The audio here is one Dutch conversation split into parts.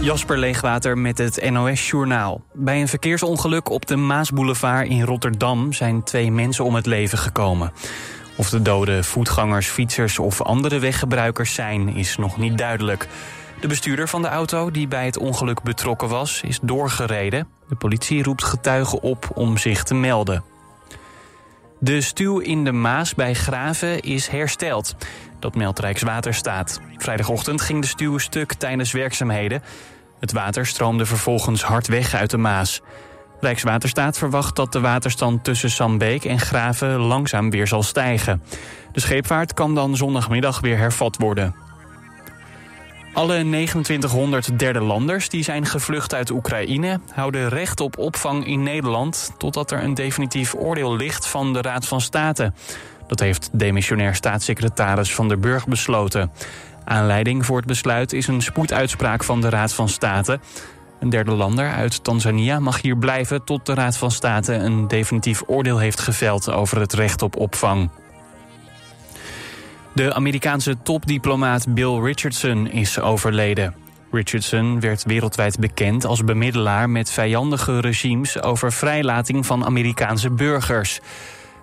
Jasper Leegwater met het NOS-journaal. Bij een verkeersongeluk op de Maasboulevard in Rotterdam... zijn twee mensen om het leven gekomen. Of de doden voetgangers, fietsers of andere weggebruikers zijn... is nog niet duidelijk. De bestuurder van de auto die bij het ongeluk betrokken was... is doorgereden. De politie roept getuigen op om zich te melden. De stuw in de Maas bij Graven is hersteld. Dat meldt Rijkswaterstaat. Vrijdagochtend ging de stuw stuk tijdens werkzaamheden. Het water stroomde vervolgens hard weg uit de Maas. Rijkswaterstaat verwacht dat de waterstand tussen Sambeek en Graven langzaam weer zal stijgen. De scheepvaart kan dan zondagmiddag weer hervat worden. Alle 2900 derde landers die zijn gevlucht uit Oekraïne... houden recht op opvang in Nederland... totdat er een definitief oordeel ligt van de Raad van State. Dat heeft demissionair staatssecretaris Van der Burg besloten. Aanleiding voor het besluit is een spoeduitspraak van de Raad van State. Een derde lander uit Tanzania mag hier blijven... tot de Raad van State een definitief oordeel heeft geveld... over het recht op opvang. De Amerikaanse topdiplomaat Bill Richardson is overleden. Richardson werd wereldwijd bekend als bemiddelaar met vijandige regimes over vrijlating van Amerikaanse burgers.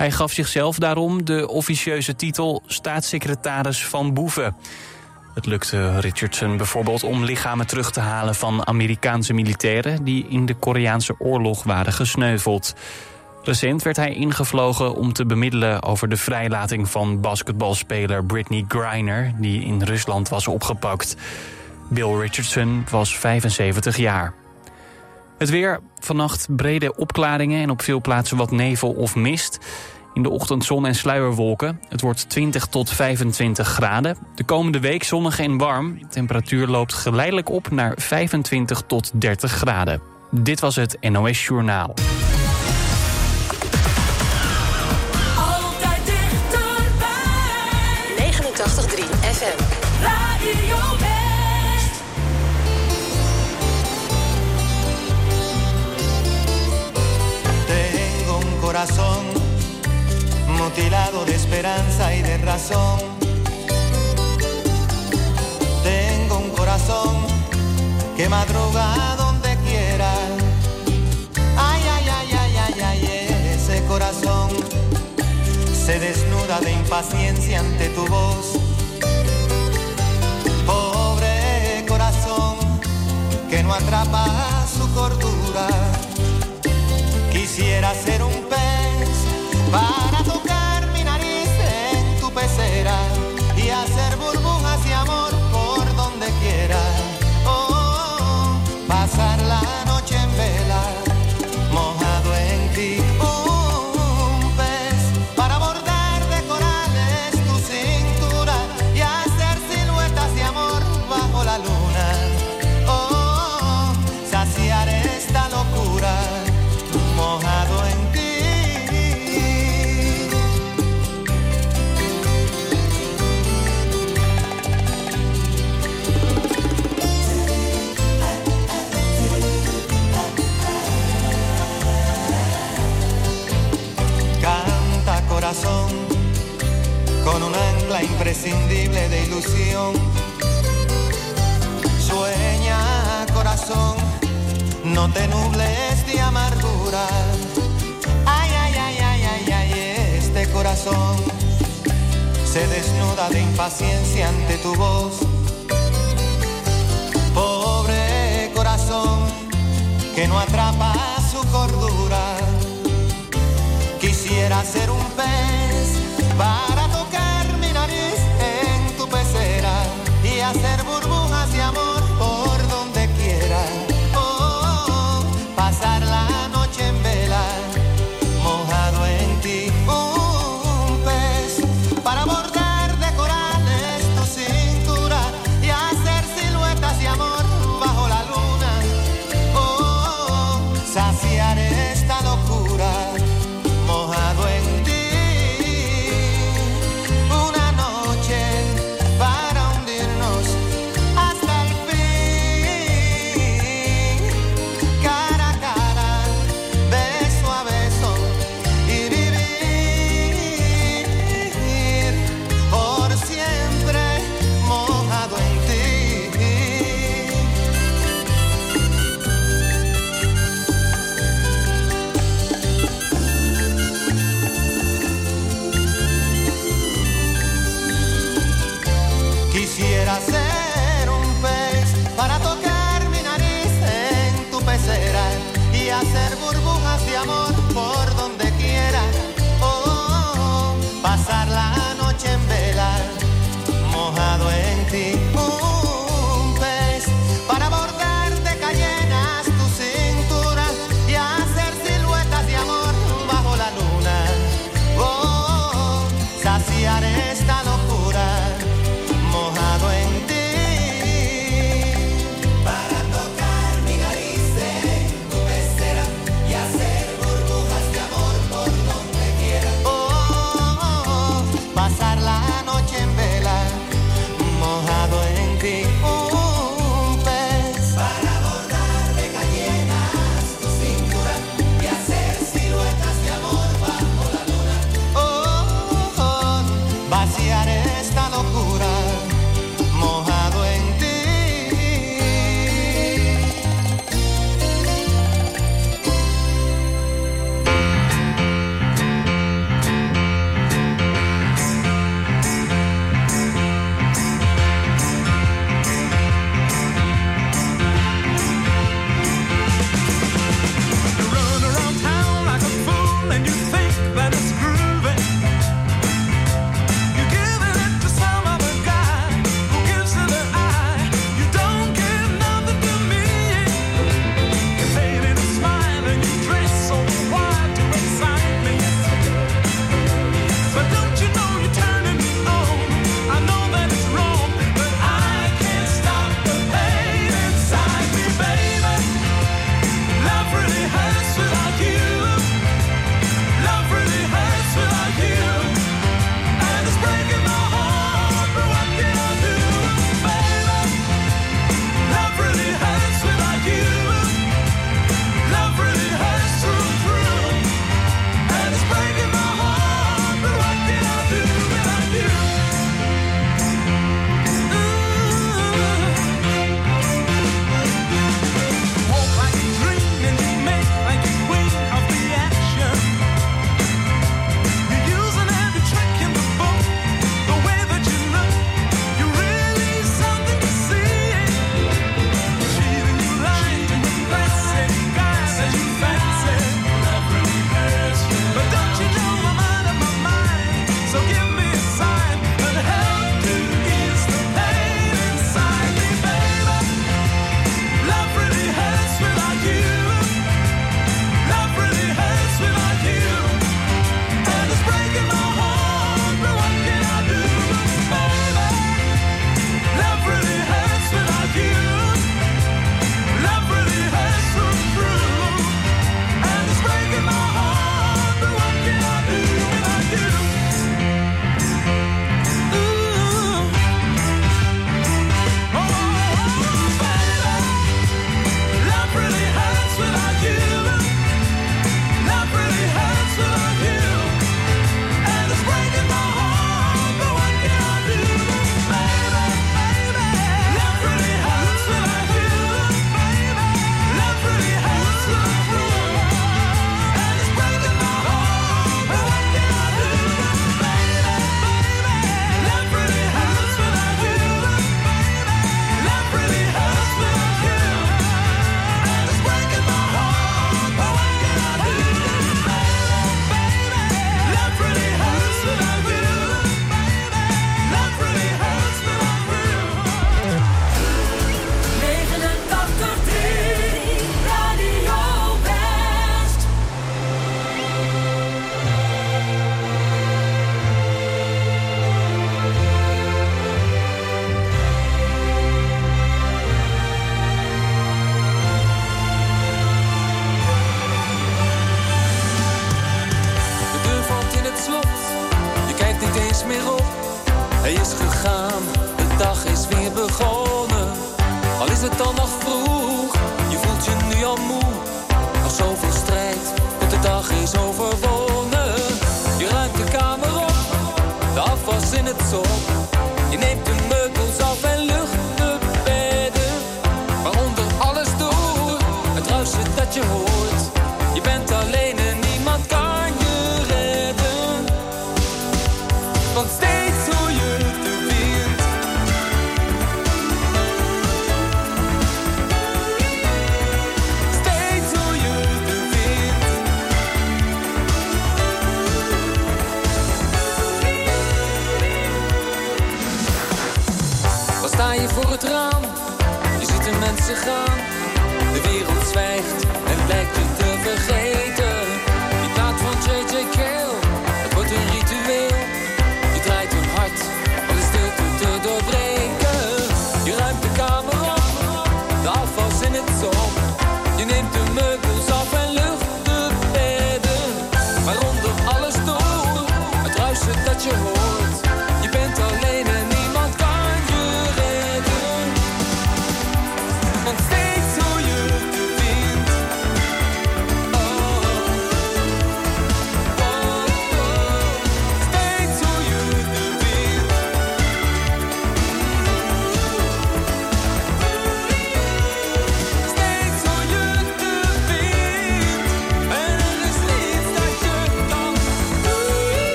Hij gaf zichzelf daarom de officieuze titel staatssecretaris van boeven. Het lukte Richardson bijvoorbeeld om lichamen terug te halen van Amerikaanse militairen die in de Koreaanse oorlog waren gesneuveld. Recent werd hij ingevlogen om te bemiddelen over de vrijlating van basketbalspeler Britney Griner, die in Rusland was opgepakt. Bill Richardson was 75 jaar. Het weer, vannacht brede opklaringen en op veel plaatsen wat nevel of mist. In de ochtend zon en sluierwolken. Het wordt 20 tot 25 graden. De komende week zonnig en warm. De temperatuur loopt geleidelijk op naar 25 tot 30 graden. Dit was het NOS Journaal. Mutilado de esperanza y de razón. Tengo un corazón que madruga donde quiera. Ay, ay, ay, ay, ay, ay, ese corazón se desnuda de impaciencia ante tu voz. Pobre corazón que no atrapa su cordura. Quisiera ser un pez para tocar imprescindible de ilusión. Sueña corazón, no te nubles de amargura. Ay, ay, ay, ay, ay, ay, este corazón se desnuda de impaciencia ante tu voz. Pobre corazón que no atrapa su cordura. Quisiera ser un pez para saciar esta locura,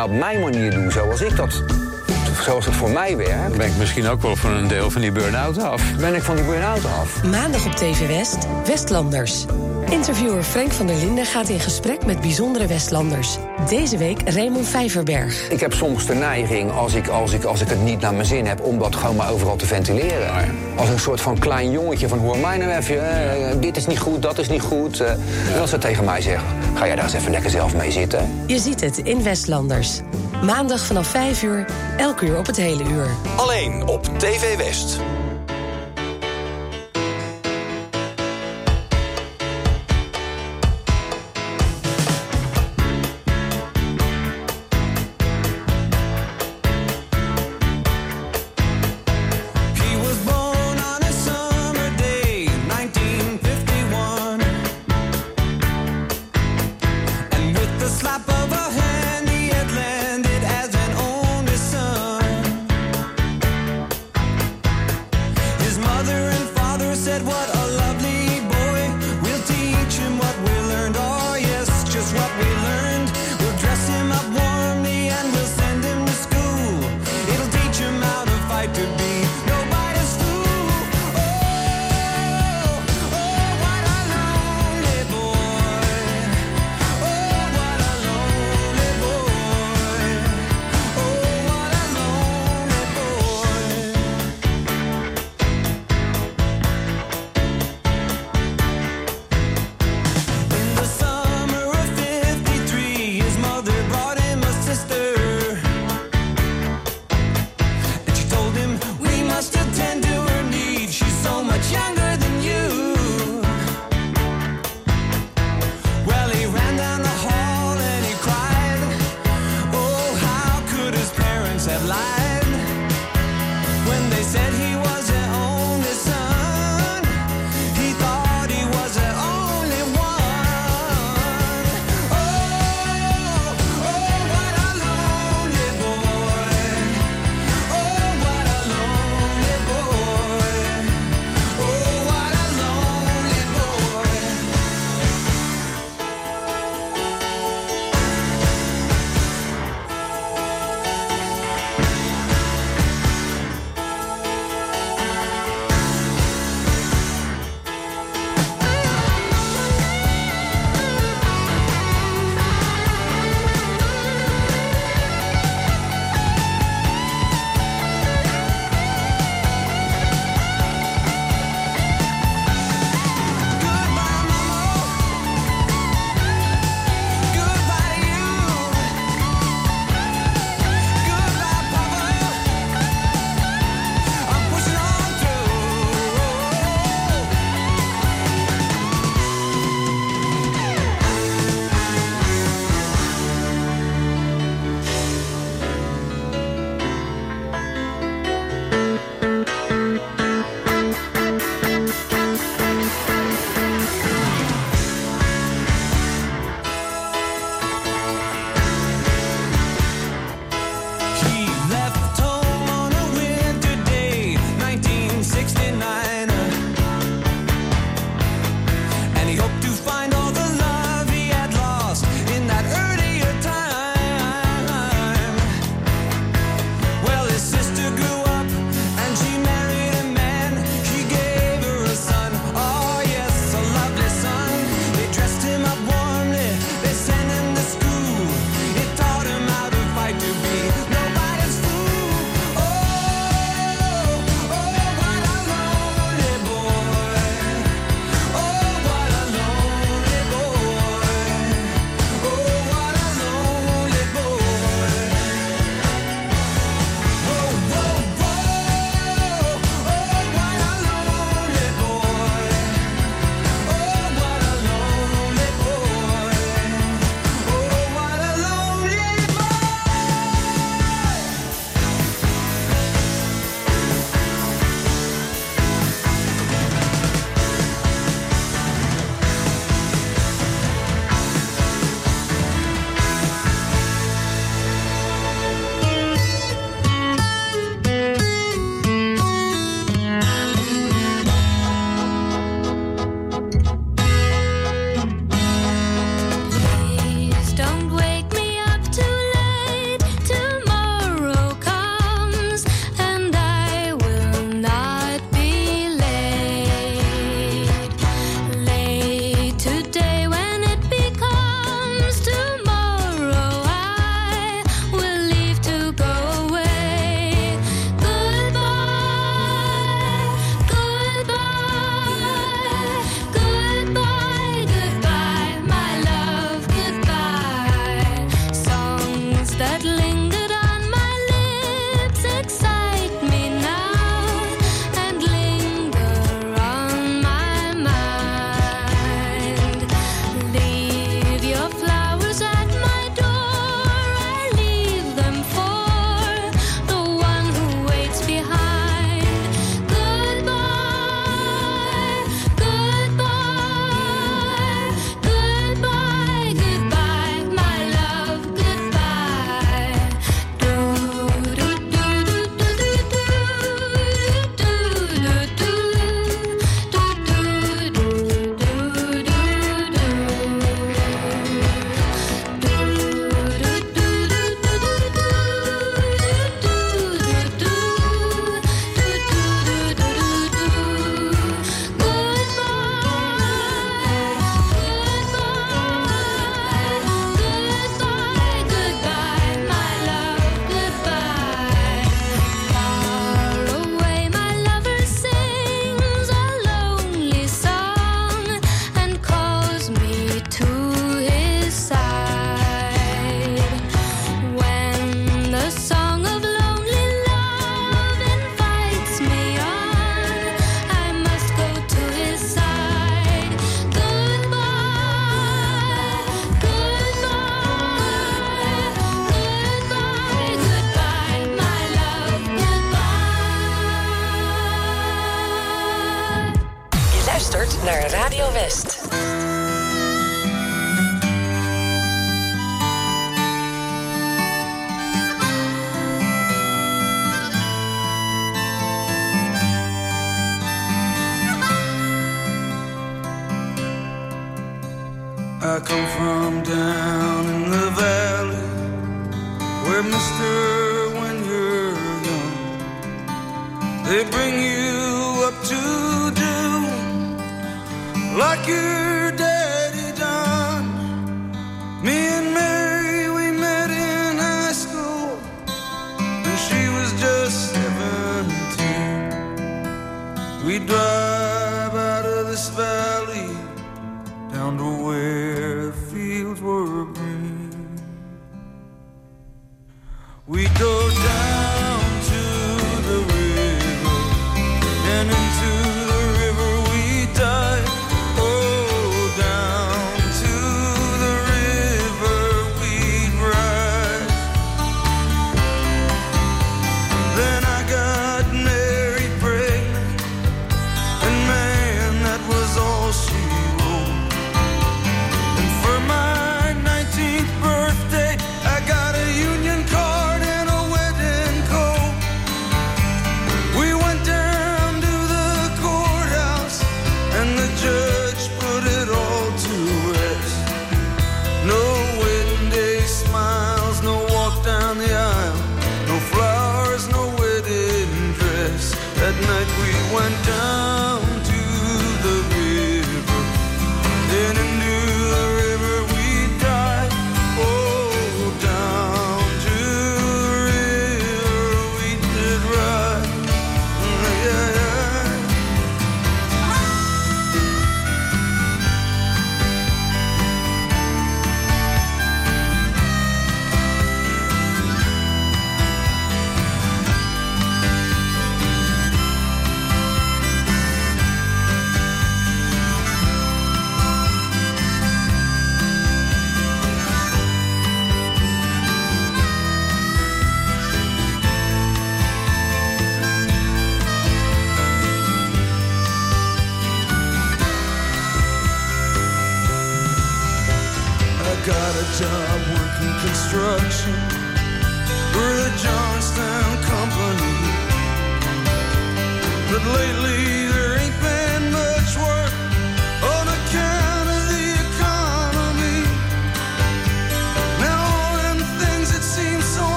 nou op mijn manier doe, zoals ik dat, zoals het voor mij werkt, Ben ik misschien ook wel van een deel van die burn-out af. ben ik van die burn-out af. Maandag op TV West, Westlanders. Interviewer Frank van der Linden gaat in gesprek met bijzondere Westlanders. Deze week Raymond Vijverberg. Ik heb soms de neiging, als ik, als, ik, als ik het niet naar mijn zin heb, om dat gewoon maar overal te ventileren. Als een soort van klein jongetje van hoor mij nou even, eh, dit is niet goed, dat is niet goed. eh. En als ze tegen mij zeggen, ga jij daar eens even lekker zelf mee zitten. Je ziet het in Westlanders. Maandag vanaf 5 uur, elk uur op het hele uur. Alleen op TV West.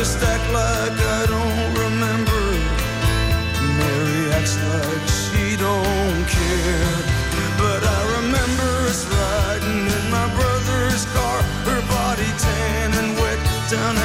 just act like I don't remember. Mary acts like she don't care. But I remember us riding in my brother's car, her body tan and wet down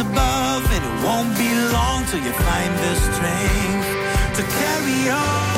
above, and it won't be long till you find the strength to carry on.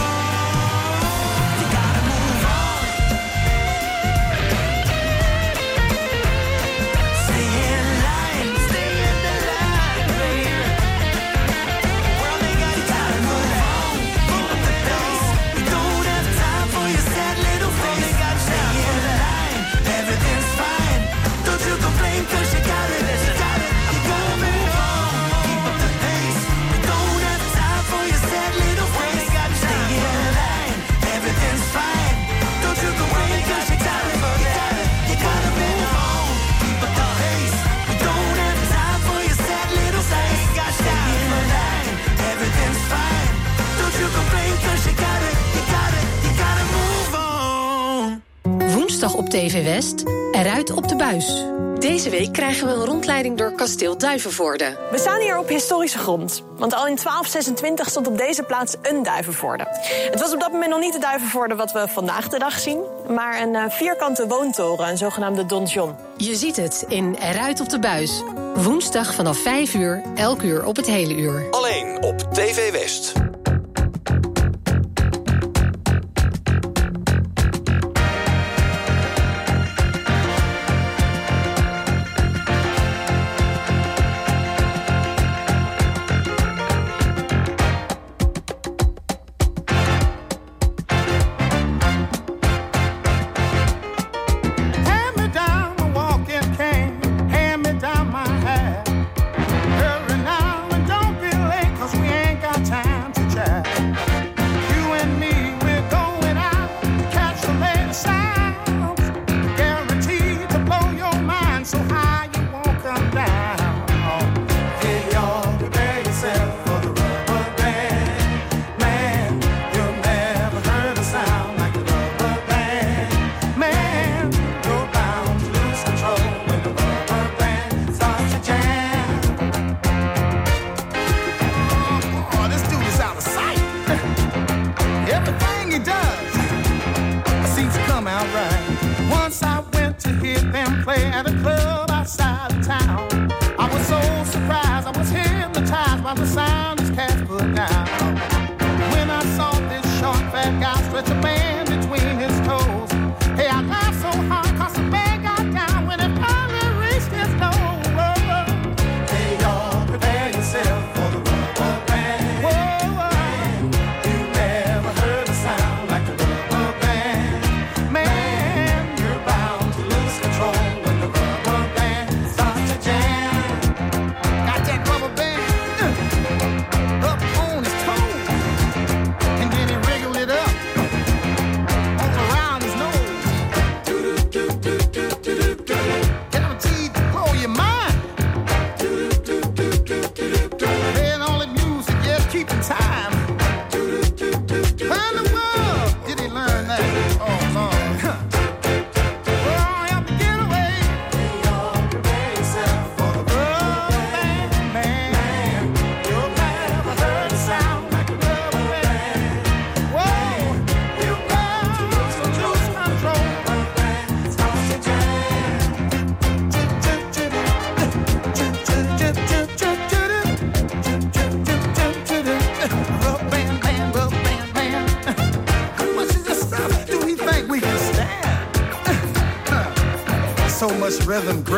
TV West, eruit op de buis. Deze week krijgen we een rondleiding door kasteel Duivenvoorde. We staan hier op historische grond. Want al in 1226 stond op deze plaats een Duivenvoorde. Het was op dat moment nog niet de Duivenvoorde wat we vandaag de dag zien... maar een eh, vierkante woontoren, een zogenaamde donjon. Je ziet het in Eruit op de buis. Woensdag vanaf 5 uur, elk uur op het hele uur. Alleen op TV West.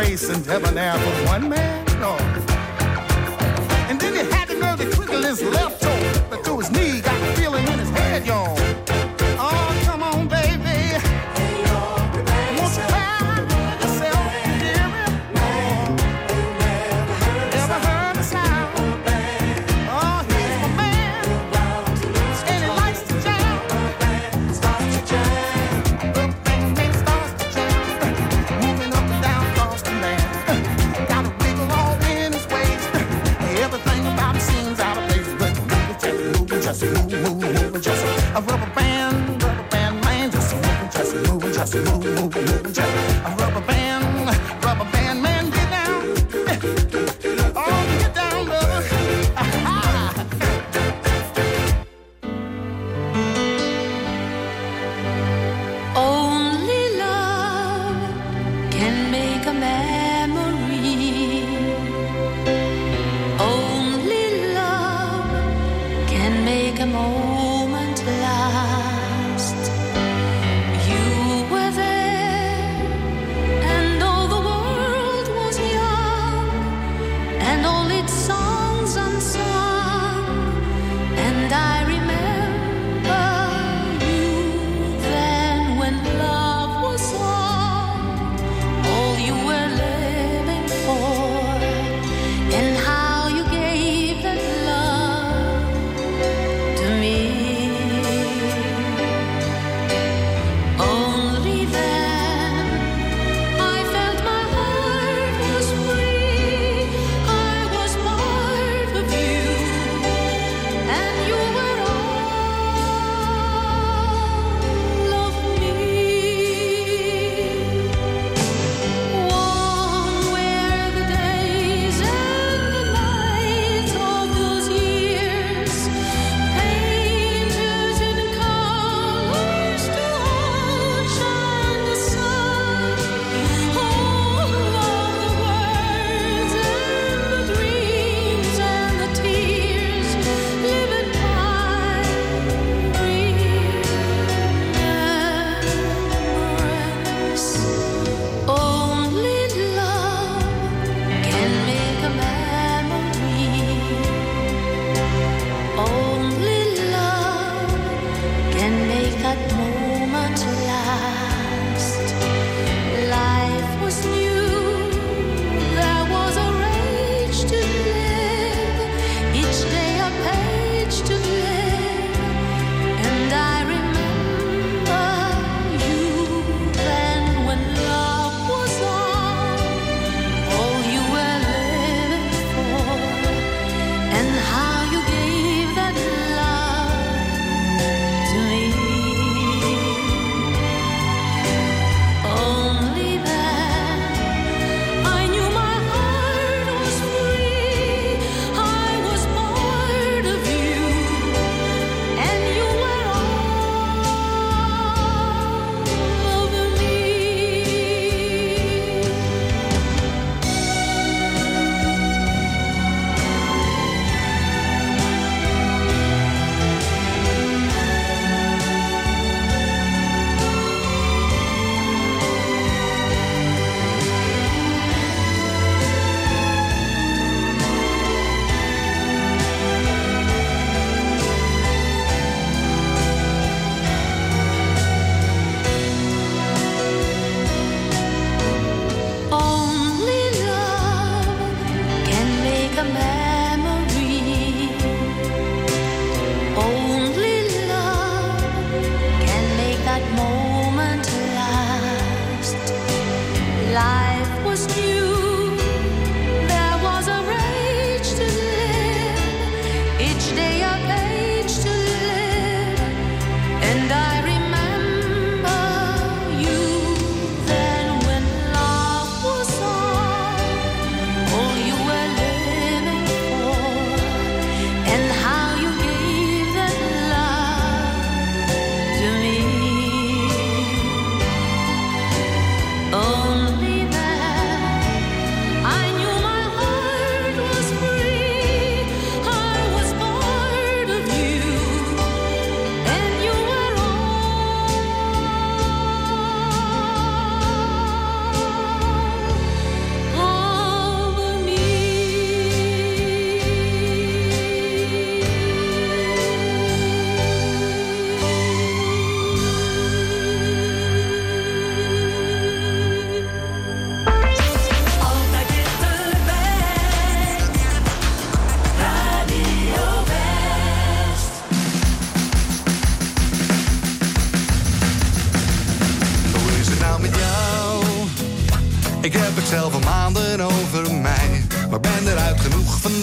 Grace, and debonair for one man?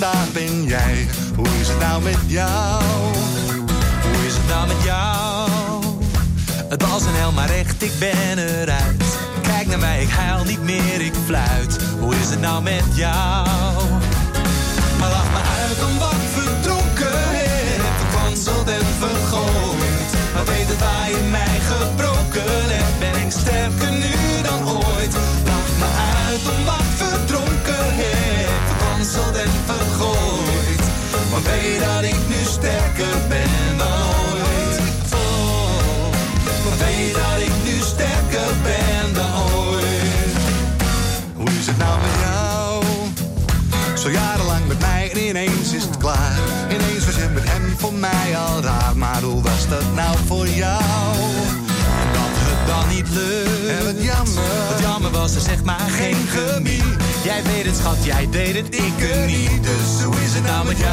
Vandaag ben jij. Hoe is het nou met jou? Hoe is het nou met jou? Het was een hel, maar echt, ik ben eruit. Kijk naar mij, ik huil niet meer, ik fluit. Hoe is het nou met jou? Maar lach me uit om wat verdronkenheid. Verkwanseld en vergooid. Weet dat ik nu sterker ben dan ooit. Oh, maar weet dat ik nu sterker ben dan ooit. Hoe is het nou met jou? Zo jarenlang met mij en ineens is het klaar. Ineens was je met hem voor mij al raar. Maar hoe was dat nou voor jou? Dan niet lukt. En wat jammer. Wat jammer was er zeg maar geen chemie. Jij weet het schat, jij deed het, ik het niet. Dus hoe is het nou met jou?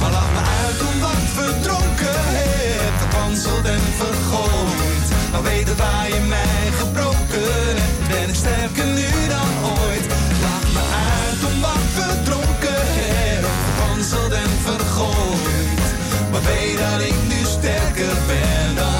Maar lach me uit om wat verdronken hebt. Verkwanseld en vergooid. Maar weet het waar je mij gebroken hebt. Ben ik sterker nu dan ooit. Lach me uit om wat verdronken hebt. Verkwanseld en vergooid. Maar weet dat ik nu sterker ben dan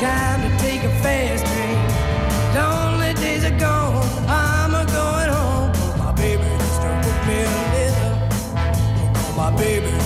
time to take a fast train. Lonely days are gone, I'm a home. Oh, my baby, just me oh, my baby.